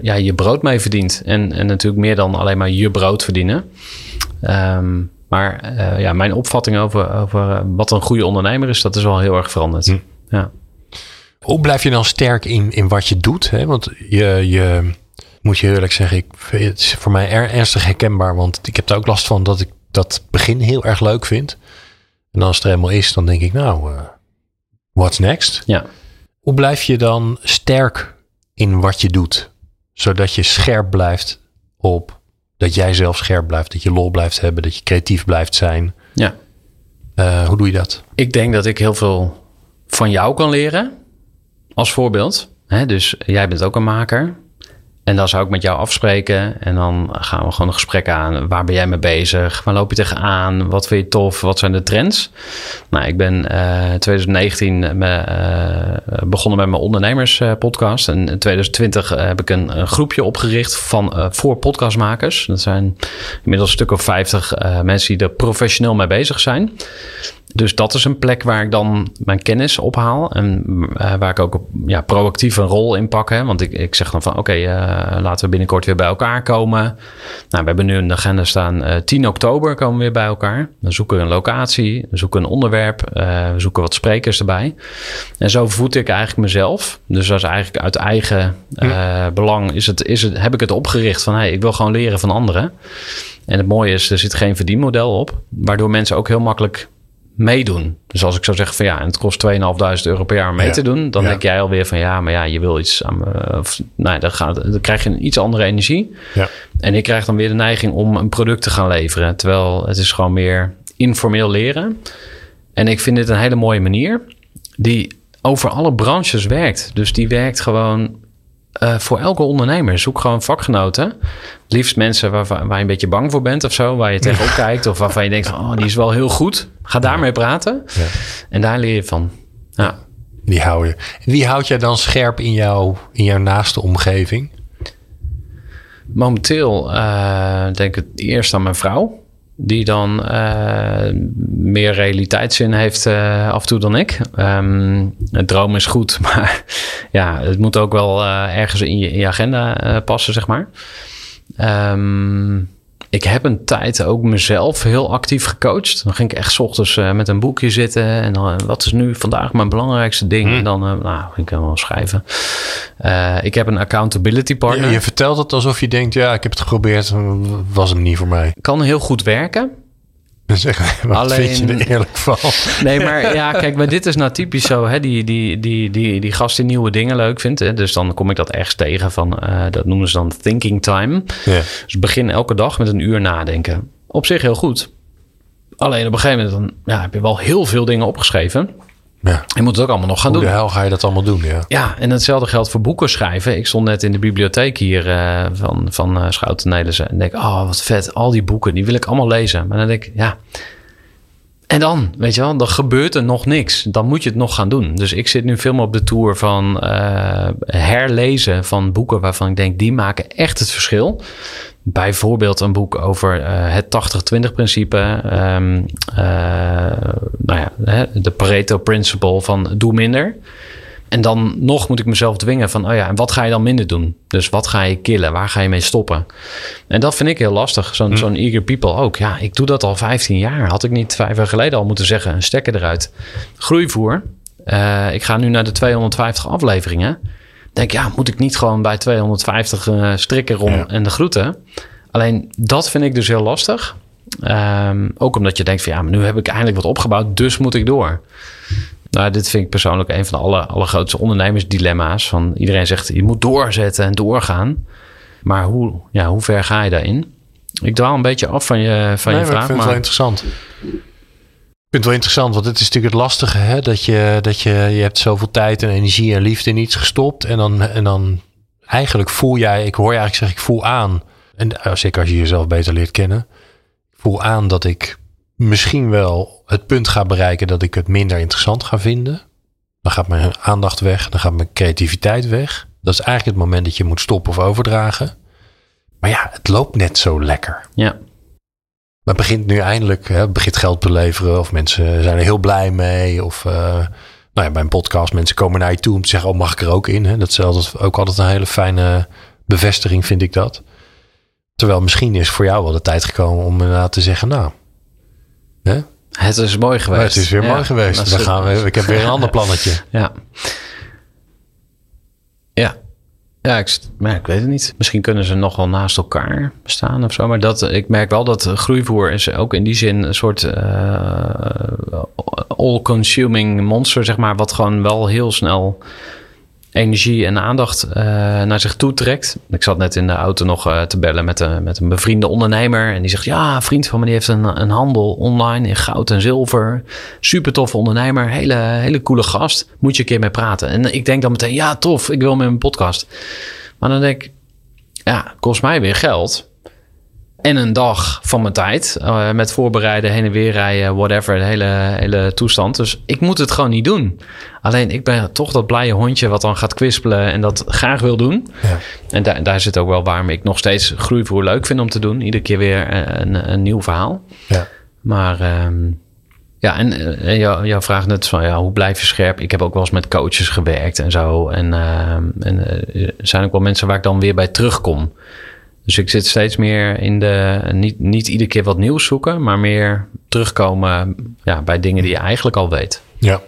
ja, je brood mee verdient. En, en natuurlijk meer dan alleen maar je brood verdienen. Ehm, maar ja, mijn opvatting over, over wat een goede ondernemer is, dat is wel heel erg veranderd. Hm. Ja. Hoe blijf je dan sterk in, in wat je doet? Hè? Want je, je moet je eerlijk zeggen, ik, het is voor mij er, ernstig herkenbaar. Want ik heb er ook last van dat ik dat begin heel erg leuk vind. En als het er helemaal is, dan denk ik, nou, eh, what's next? ja. Hoe blijf je dan sterk in wat je doet? Zodat je scherp blijft op, dat jij zelf scherp blijft, dat je lol blijft hebben, dat je creatief blijft zijn. ja. Eh, hoe doe je dat? Ik denk dat ik heel veel van jou kan leren. Als voorbeeld. Hè, dus jij bent ook een maker. En dan zou ik met jou afspreken. En dan gaan we gewoon een gesprek aan. Waar ben jij mee bezig? Waar loop je tegenaan? Wat vind je tof? Wat zijn de trends? Nou, ik ben eh 2019 me, eh, begonnen met mijn ondernemerspodcast. en in 2020 heb ik een, groepje opgericht van, eh, voor podcastmakers. Dat zijn inmiddels een stuk of 50 eh, mensen die er professioneel mee bezig zijn. Dus dat is een plek waar ik dan mijn kennis ophaal. En eh, waar ik ook ja, proactief een rol in pak. Hè? Want ik, ik zeg dan van oké, eh, laten we binnenkort weer bij elkaar komen. Nou, we hebben nu de agenda staan eh 10 oktober komen we weer bij elkaar. Dan zoeken we een locatie, we zoeken een onderwerp, we zoeken wat sprekers erbij. En zo voed ik eigenlijk mezelf. Dus dat is eigenlijk uit eigen eh, belang is het, is het, heb ik het opgericht van hey, ik wil gewoon leren van anderen. En het mooie is, er zit geen verdienmodel op. Waardoor mensen ook heel makkelijk meedoen. Dus als ik zou zeggen van ja, en het kost 2.500 euro per jaar om mee Ja. te doen, dan Ja. denk jij alweer van ja, maar ja, je wil iets aan me, of, nou, dan, gaat, dan krijg je een iets andere energie. Ja. En ik krijg dan weer de neiging om een product te gaan leveren. Terwijl het is gewoon meer informeel leren. En ik vind dit een hele mooie manier die over alle branches werkt. Dus die werkt gewoon eh, voor elke ondernemer. Zoek gewoon vakgenoten. Liefst mensen waar, waar je een beetje bang voor bent of zo. Waar je tegenop kijkt of waarvan je denkt, van, oh, die is wel heel goed. Ga daarmee praten. Ja. En daar leer je van. Ja. Die hou je. Wie houdt jij dan scherp in, jou, in jouw naaste omgeving? Momenteel eh, denk ik het eerst aan mijn vrouw. Die dan eh, meer realiteitszin heeft eh, af en toe dan ik. Ehm, het droom is goed, maar ja, het moet ook wel eh, ergens in je, agenda passen, zeg maar. Ehm, ik heb een tijd ook mezelf heel actief gecoacht. Dan ging ik echt 's ochtends eh, met een boekje zitten. En dan, eh, wat is nu vandaag mijn belangrijkste ding? En dan, eh, nou, ging ik helemaal schrijven. Eh, ik heb een accountability partner. Je vertelt het alsof je denkt, ja, ik heb het geprobeerd, was hem niet voor mij. kan heel goed werken. Dan zeg wat Alleen- vind je er eerlijk van? Nee, maar ja, kijk, maar dit is nou typisch zo, hè, die, die, die, die, die gast die nieuwe dingen leuk vindt. Hè, dus dan kom ik dat ergens tegen van, eh, dat noemen ze dan thinking time. Ja. Dus begin elke dag met een uur nadenken. Op zich heel goed. Alleen op een gegeven moment dan, ja, heb je wel heel veel dingen opgeschreven. Ja. Je moet het ook allemaal nog gaan Hoe de doen. hel ga je dat allemaal doen? Ja. Ja, en hetzelfde geldt voor boeken schrijven. Ik stond net in de bibliotheek hier eh, van, van uh, Schouten Nederlandse. En denk, oh wat vet, al die boeken, die wil ik allemaal lezen. Maar dan denk ik, ja, En dan, weet je wel, dan gebeurt er nog niks. Dan moet je het nog gaan doen. Dus ik zit nu veel meer op de tour van uh, herlezen van boeken waarvan ik denk, die maken echt het verschil. Bijvoorbeeld een boek over uh, het 80-20 principe. Um, nou ja, de Pareto Principle van doe minder. En dan nog moet ik mezelf dwingen van, oh ja, en wat ga je dan minder doen? Dus wat ga je killen? Waar ga je mee stoppen? En dat vind ik heel lastig. Zo'n zo'n eager people ook. Ja, ik doe dat al 15 jaar. Had ik niet vijf jaar geleden al moeten zeggen, een stekker eruit. Groeivoer. Uh, ik ga nu naar de 250 afleveringen. Denk, ja, moet ik niet gewoon bij 250 uh, eh, strikken om en de groeten? Alleen dat vind ik dus heel lastig. Um, ook omdat je denkt van ja, maar nu heb ik eindelijk wat opgebouwd, dus moet ik door. Nou, dit vind ik persoonlijk een van de alle, allergrootste ondernemersdilemma's. Van iedereen zegt je moet doorzetten en doorgaan. Maar hoe, ja, hoe ver ga je daarin? Ik dwaal een beetje af van je, van je vraag. Ik vind het wel interessant. Ik vind het wel interessant, want het is natuurlijk het lastige. Hè? Dat, je, dat je, je hebt zoveel tijd en energie en liefde in iets gestopt. En dan, en dan eigenlijk voel jij, ik hoor je eigenlijk zeggen, ik voel aan. En uh, zeker als je jezelf beter leert kennen. Ik voel aan dat ik misschien wel het punt ga bereiken dat ik het minder interessant ga vinden. Dan gaat mijn aandacht weg, dan gaat mijn creativiteit weg. Dat is eigenlijk het moment dat je moet stoppen of overdragen. Maar ja, het loopt net zo lekker. Ja. Maar het begint nu eindelijk, hè, begint geld te leveren. Of mensen zijn er heel blij mee. Of uh, nou ja, bij een podcast, mensen komen naar je toe om te zeggen, oh mag ik er ook in? Hè? Dat is altijd, ook altijd een hele fijne bevestiging, vind ik dat. Terwijl misschien is voor jou wel de tijd gekomen om inderdaad te zeggen, nou, hè? Het is mooi geweest. het is weer mooi geweest. Dan gaan we, ik heb weer een ander plannetje. Ja. Ja. Ja, ik, maar ik weet het niet. Misschien kunnen ze nog wel naast elkaar staan of zo. Maar dat, ik merk wel dat groeivoer is ook in die zin een soort uh, all-consuming monster, zeg maar. Wat gewoon wel heel snel energie en aandacht uh, naar zich toe trekt. Ik zat net in de auto nog uh, te bellen met, een, met een bevriende ondernemer. En die zegt, ja, vriend van me die heeft een, een handel online in goud en zilver. Super tof ondernemer, hele, hele coole gast. Moet je een keer mee praten. En ik denk dan meteen, ja, tof, ik wil met mijn podcast. Maar dan denk ik, ja, kost mij weer geld en een dag van mijn tijd. Uh, met voorbereiden, heen en weer rijden, whatever, de hele, hele toestand. Dus ik moet het gewoon niet doen. Alleen ik ben toch dat blije hondje wat dan gaat kwispelen en dat graag wil doen. Ja. En daar, daar zit ook wel waarom ik nog steeds groeivoer leuk vind om te doen. Iedere keer weer een, een nieuw verhaal. Ja. Maar um, ja, en, en eh, jou, jouw vraag net van ja, hoe blijf je scherp? Ik heb ook wel eens met coaches gewerkt en zo. En, uh, en er zijn ook wel mensen waar ik dan weer bij terugkom. Dus ik zit steeds meer in de, niet, niet iedere keer wat nieuws zoeken, maar meer terugkomen ja, bij dingen die je eigenlijk al weet. Ja,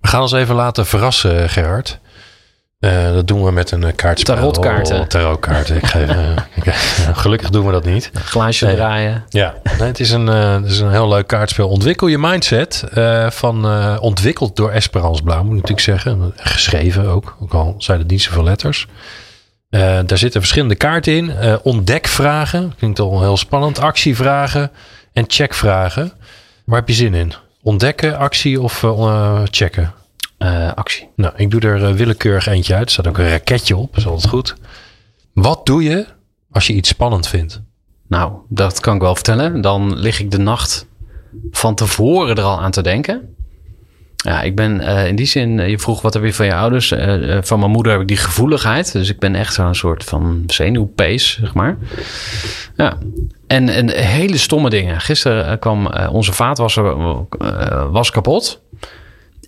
we gaan ons even laten verrassen, Gerhard. Uh, dat doen we met een kaartspel. Tarotkaarten. Tarotkaarten. ik geef, uh, gelukkig doen we dat niet. Een glaasje nee. draaien. Ja, nee, het, is een, uh, het is een heel leuk kaartspel. Ontwikkel je mindset. van, ontwikkeld door Esperance Blauw, moet ik natuurlijk zeggen. Geschreven ook, ook al zijn het niet zoveel letters. Uh, daar zitten verschillende kaarten in. Uh, ontdekvragen, klinkt al heel spannend. Actievragen en checkvragen. Waar heb je zin in? Ontdekken, actie of uh, checken? actie. Nou, ik doe er willekeurig eentje uit. Er staat ook een raketje op, is altijd goed. Wat doe je als je iets spannend vindt? Nou, dat kan ik wel vertellen. Dan lig ik de nacht van tevoren er al aan te denken. Ja, ik ben uh, in die zin, uh, je vroeg wat heb je van je ouders. Uh, van mijn moeder heb ik die gevoeligheid. Dus ik ben echt zo'n soort van zenuwpees, zeg maar. Ja. En, en hele stomme dingen. Gisteren kwam onze vaatwasser was kapot.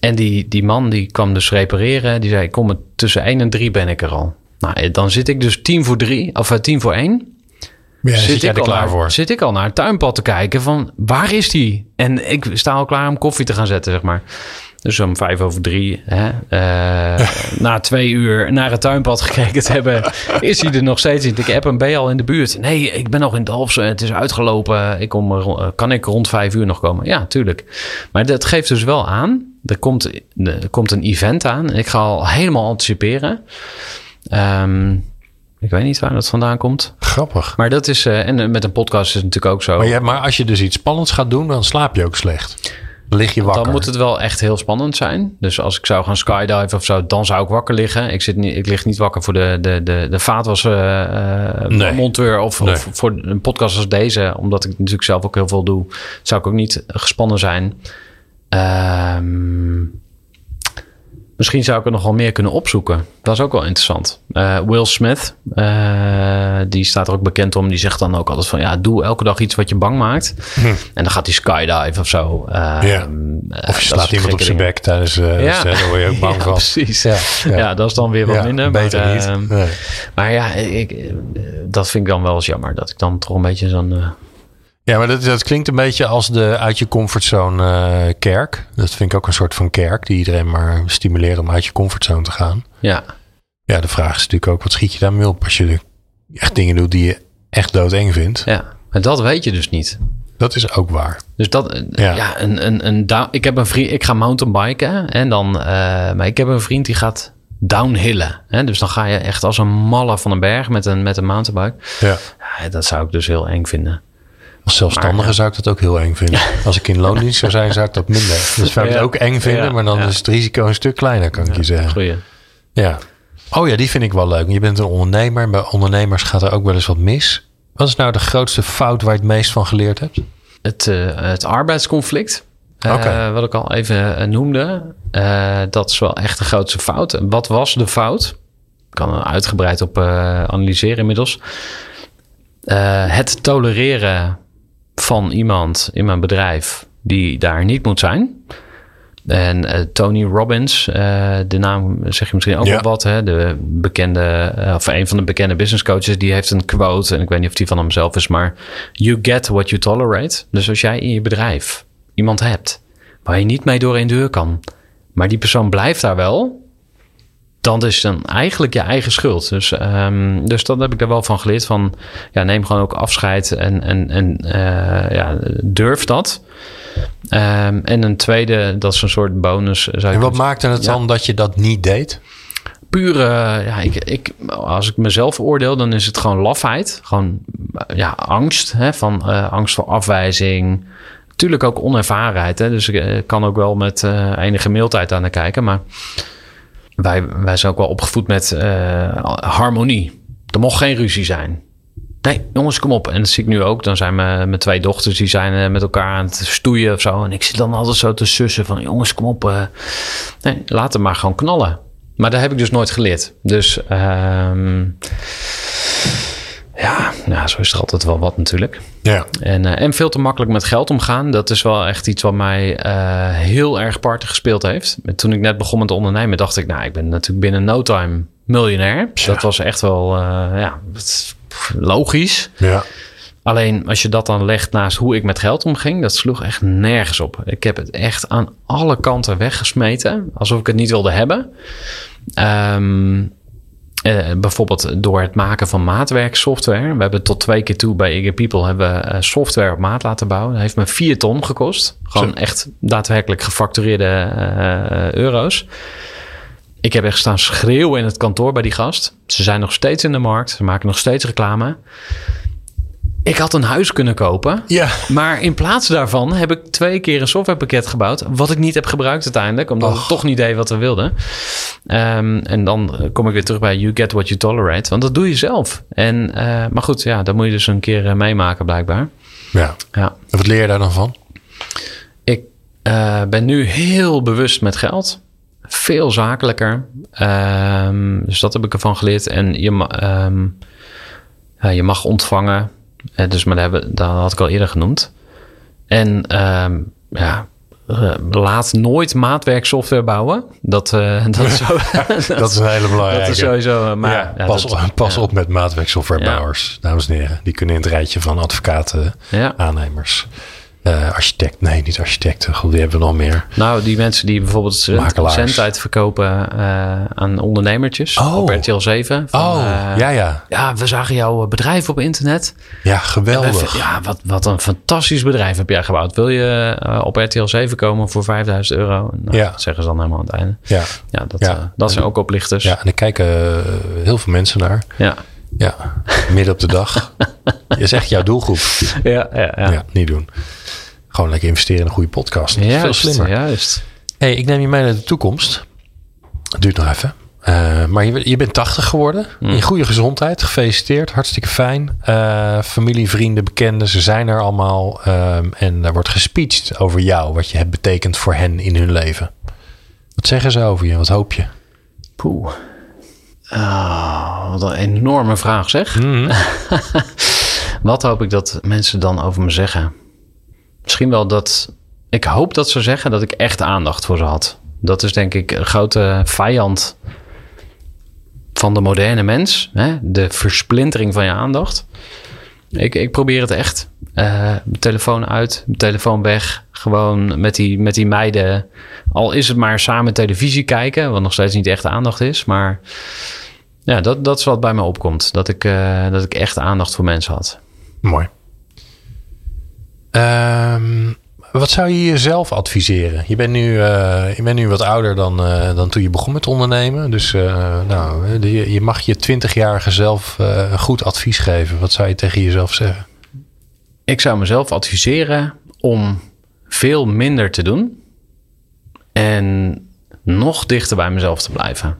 En die, die man die kwam dus repareren. Die zei, kom tussen 1 en 3 ben ik er al. Nou, dan zit ik dus 10 voor 3, of 10 voor 1. Ja, zit, ik al klaar naar, voor? Zit ik al naar het tuinpad te kijken van waar is die? En ik sta al klaar om koffie te gaan zetten, zeg maar. Dus om vijf over drie, hè, uh, na twee uur naar het tuinpad gekeken te hebben, is hij er nog steeds niet. Ik heb hem, ben je al in de buurt? Nee, ik ben nog in Dalfsen, het is uitgelopen. Ik kom, kan ik rond vijf uur nog komen? Ja, tuurlijk. Maar dat geeft dus wel aan, er komt, er komt een event aan. Ik ga al helemaal anticiperen. Um, ik weet niet waar dat vandaan komt. Grappig. Maar dat is, uh, en met een podcast is het natuurlijk ook zo. Maar, ja, maar als je dus iets spannends gaat doen, dan slaap je ook slecht. lig je wakker. Dan moet het wel echt heel spannend zijn. Dus als ik zou gaan skydiven of zo, dan zou ik wakker liggen. Ik, zit niet, ik lig niet wakker voor de, de, de, de vaatwas uh, Nee. monteur of, Nee. of voor een podcast als deze. Omdat ik natuurlijk zelf ook heel veel doe, zou ik ook niet gespannen zijn. Ehm, misschien zou ik het nog wel meer kunnen opzoeken. Dat is ook wel interessant. Eh, Will Smith, eh, die staat er ook bekend om. Die zegt dan ook altijd van... ja, doe elke dag iets wat je bang maakt. En dan gaat hij skydive of zo. Ehm, Hm. Ja. eh, Of je slaat iemand op zijn bek tijdens Ja. de daar word je ook bang Ja, van. precies. Ja, Ja, dat is dan weer wat minder. Beter maar, niet. ehm, Nee. maar ja, ik, dat vind ik dan wel eens jammer. Dat ik dan toch een beetje zo'n... Ja, maar dat, dat klinkt een beetje als de uit je comfortzone eh, kerk. Dat vind ik ook een soort van kerk die iedereen maar stimuleren om uit je comfortzone te gaan. ja, Ja, de vraag is natuurlijk ook, wat schiet je daarmee op als je echt dingen doet die je echt doodeng vindt? ja. Maar dat weet je dus niet. Dat is ook waar. Dus dat, eh, Ja. ja, een, een, een down, ik heb een vriend, ik ga mountainbiken en dan, eh, maar ik heb een vriend die gaat downhillen. Hè? Dus dan ga je echt als een malle van een berg met een, met een mountainbike. Ja. Ja, dat zou ik dus heel eng vinden. Als zelfstandige Maar, ja. zou ik dat ook heel eng vinden. Als ik in loondienst zou zijn, zou ik dat minder. Dus zou ik het ook eng vinden, maar dan is het risico een stuk kleiner, kan ik je zeggen. Goeie. Ja. Oh ja, die vind ik wel leuk. Je bent een ondernemer. en Bij ondernemers gaat er ook wel eens wat mis. Wat is nou de grootste fout waar je het meest van geleerd hebt? Het, eh, het arbeidsconflict, eh, wat ik al even eh, noemde, dat is wel echt de grootste fout. Wat was de fout? Ik kan er uitgebreid op analyseren inmiddels. Het tolereren van iemand in mijn bedrijf die daar niet moet zijn. En eh, Tony Robbins, eh, de naam zeg je misschien ook Ja. wel wat. Hè? De bekende, eh, of een van de bekende business coaches, die heeft een quote. En ik weet niet of die van hemzelf is, maar you get what you tolerate. Dus als jij in je bedrijf iemand hebt waar je niet mee door een deur kan, maar die persoon blijft daar wel, dan is dan eigenlijk je eigen schuld. Dus, ehm, dus dat heb ik daar wel van geleerd. Van ja, neem gewoon ook afscheid en, en, en eh, ja, durf dat. Ehm, en een tweede, dat is een soort bonus. Zou En wat maakte het Ja. dan dat je dat niet deed? puur, eh, ja, ik, ik, als ik mezelf oordeel, dan is het gewoon lafheid. Gewoon, eh, ja, angst. Hè, van angst voor afwijzing. Natuurlijk ook onervarenheid. Hè, dus ik kan ook wel met enige mailtijd aan naar kijken. Maar wij, wij zijn ook wel opgevoed met eh, harmonie. Er mocht geen ruzie zijn. Nee, jongens, kom op. En dat zie ik nu ook. Dan zijn mijn, twee dochters, die zijn eh, met elkaar aan het stoeien of zo. En ik zit dan altijd zo te sussen van, jongens, kom op. eh. nee, laat het maar gewoon knallen. Maar dat heb ik dus nooit geleerd. Dus ehm, ja, nou, zo is er altijd wel wat natuurlijk. Ja. En, eh, en veel te makkelijk met geld omgaan. Dat is wel echt iets wat mij eh, heel erg parten gespeeld heeft. En Toen ik net begon met ondernemen, dacht ik, nou, ik ben natuurlijk binnen no time miljonair. Dat was echt wel, eh, ja, logisch. Ja. Alleen als je dat dan legt naast hoe ik met geld omging, dat sloeg echt nergens op. Ik heb het echt aan alle kanten weggesmeten, alsof ik het niet wilde hebben. Ehm, eh, bijvoorbeeld door het maken van maatwerksoftware. We hebben tot twee keer toe bij Eager People hebben we, eh, software op maat laten bouwen. Dat heeft me vier ton gekost. Gewoon Zo. echt daadwerkelijk gefactureerde eh, euro's. Ik heb echt staan schreeuwen in het kantoor bij die gast. Ze zijn nog steeds in de markt. Ze maken nog steeds reclame. Ik had een huis kunnen kopen. Ja. Maar in plaats daarvan heb ik twee keer een softwarepakket gebouwd. Wat ik niet heb gebruikt uiteindelijk. Omdat ik Och. toch niet deed wat we wilden. Ehm, en dan eh, kom ik weer terug bij you get what you tolerate. Want dat doe je zelf. En, eh, maar goed, ja, dat moet je dus een keer eh, meemaken blijkbaar. ja. Ja. En wat leer je daar dan van? Ik ben nu heel bewust met geld. Veel zakelijker. Ehm, dus dat heb ik ervan geleerd. En je, ehm, je mag ontvangen. Eh, dus maar dat, hebben, dat had ik al eerder genoemd. En ehm, ja, eh, laat nooit maatwerksoftware bouwen. Dat, eh, dat, is, zo, Dat is een hele belangrijke. dat is sowieso. Maar, ja, ja, pas dat- op, pas ja. op met maatwerksoftwarebouwers, dames en heren. Die kunnen in het rijtje van advocaten, Ja. aannemers, eh, architect. Nee, niet architecten. Goed, die hebben we nog meer. Nou, die mensen die bijvoorbeeld zend- Makelaars. zendtijd verkopen eh, aan ondernemertjes Oh. op RTL 7. Van, oh, eh, ja, ja. ja, we zagen jouw bedrijf op internet. Ja, geweldig. we- Ja, wat, wat een fantastisch bedrijf heb jij gebouwd. Wil je eh, op RTL 7 komen voor 5000 euro? Nou, Ja. Dat zeggen ze dan helemaal aan het einde. Ja, Ja, dat, Ja. eh, dat zijn ook oplichters. ja, en er kijken eh, heel veel mensen naar. ja. Ja, midden op de dag. Je zegt jouw doelgroep. Ja, ja, ja. Ja. niet doen. Gewoon lekker investeren in een goede podcast. Dat is veel slimmer. Juist. hey, ik neem je mee naar de toekomst. Het duurt nog even. Uh, maar je, je, bent 80 geworden. Mm. In goede gezondheid. Gefeliciteerd. Hartstikke fijn. Uh, familie, vrienden, bekenden. Ze zijn er allemaal. Uh, en er wordt gespeecht over jou. Wat je hebt betekend voor hen in hun leven. Wat zeggen ze over je? Wat hoop je? Poeh. Oh, wat een enorme vraag zeg. Mm. wat hoop ik dat mensen dan over me zeggen? Misschien wel dat... Ik hoop dat ze zeggen dat ik echt aandacht voor ze had. Dat is denk ik een grote vijand van de moderne mens. Hè? De versplintering van je aandacht. Ik, ik probeer het echt. Uh, telefoon uit, telefoon weg. Gewoon met die, met die meiden. Al is het maar samen televisie kijken. Wat nog steeds niet echt aandacht is. Maar ja, dat, dat is wat bij me opkomt. Dat ik, uh, dat ik echt aandacht voor mensen had. Mooi. Um, wat zou je jezelf adviseren? Je bent nu, uh, je bent nu wat ouder dan, uh, dan toen je begon met ondernemen. Dus uh, nou, je, je, mag je twintigjarige zelf goed advies geven. Wat zou je tegen jezelf zeggen? Ik zou mezelf adviseren om veel minder te doen. En nog dichter bij mezelf te blijven.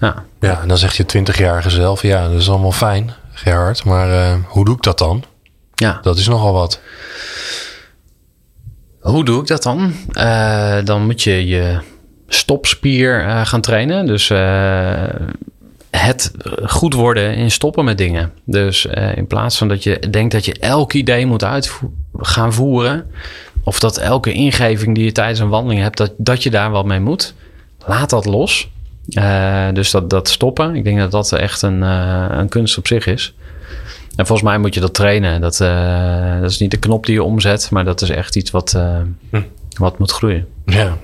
Ja, ja en dan zeg je twintigjarige zelf. Ja, dat is allemaal fijn, Gerhard. Maar hoe doe ik dat dan? Ja. Dat is nogal wat. Hoe doe ik dat dan? Uh, dan moet je je stopspier uh, gaan trainen. Dus het goed worden in stoppen met dingen. Dus in plaats van dat je denkt dat je elk idee moet uit gaan voeren. Of dat elke ingeving die je tijdens een wandeling hebt, dat, dat je daar wat mee moet. Laat dat los. Dus dat, dat stoppen. Ik denk dat dat echt een, een kunst op zich is. En volgens mij moet je dat trainen. Dat, uh, dat is niet de knop die je omzet, maar dat is echt iets wat, hm. wat moet groeien. Ja,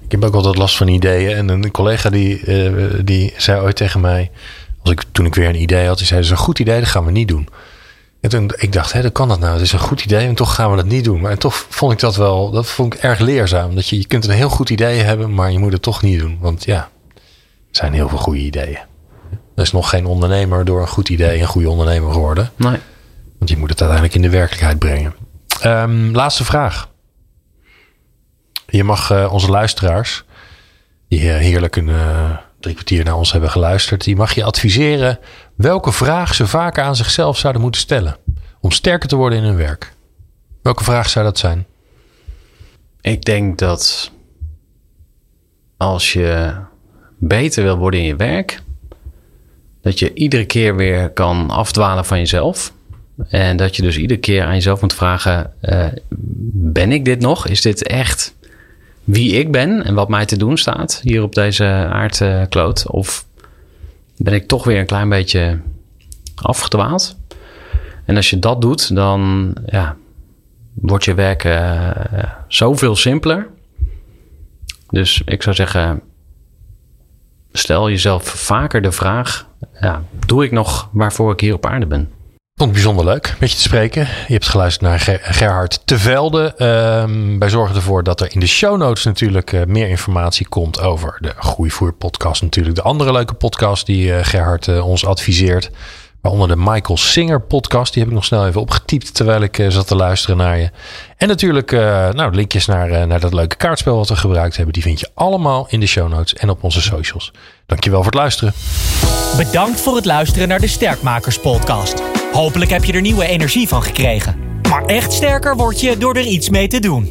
ik heb ook altijd last van ideeën. En een collega die, die zei ooit tegen mij, als ik, toen ik weer een idee had, die zei: Dat is een goed idee, dat gaan we niet doen. En toen ik dacht, hè, dat kan dat nou? Het is een goed idee en toch gaan we dat niet doen. Maar toch vond ik dat wel, dat vond ik erg leerzaam. Dat je, je kunt een heel goed idee hebben, maar je moet het toch niet doen. Want ja, zijn heel veel goede ideeën. Er is nog geen ondernemer door een goed idee een goede ondernemer geworden. Nee. Want je moet het uiteindelijk in de werkelijkheid brengen. Um, laatste vraag. Je mag uh, onze luisteraars, die heerlijk een uh, drie kwartier naar ons hebben geluisterd, die mag je adviseren welke vraag ze vaker aan zichzelf zouden moeten stellen om sterker te worden in hun werk. Welke vraag zou dat zijn? Ik denk dat als je beter wil worden in je werk, dat je iedere keer weer kan afdwalen van jezelf. En dat je dus iedere keer aan jezelf moet vragen: uh, ben ik dit nog? Is dit echt wie ik ben en wat mij te doen staat hier op deze aardkloot? Of ben ik toch weer een klein beetje afgedwaald? En als je dat doet, dan ja, wordt je werk uh, zoveel simpeler. Dus ik zou zeggen, stel jezelf vaker de vraag: ja, doe ik nog waarvoor ik hier op aarde ben? Vond het bijzonder leuk met je te spreken. Je hebt geluisterd naar Ger Gerhard Tevelde. Um, wij zorgen ervoor dat er in de show notes natuurlijk uh, meer informatie komt over de Groeivoer podcast. Natuurlijk de andere leuke podcast die uh, Gerhard uh, ons adviseert. Waaronder de Michael Singer podcast. Die heb ik nog snel even opgetypt terwijl ik zat te luisteren naar je. En natuurlijk nou, linkjes naar, naar dat leuke kaartspel wat we gebruikt hebben. Die vind je allemaal in de show notes en op onze socials. Dankjewel voor het luisteren. Bedankt voor het luisteren naar de Sterkmakers podcast. Hopelijk heb je er nieuwe energie van gekregen. Maar echt sterker word je door er iets mee te doen.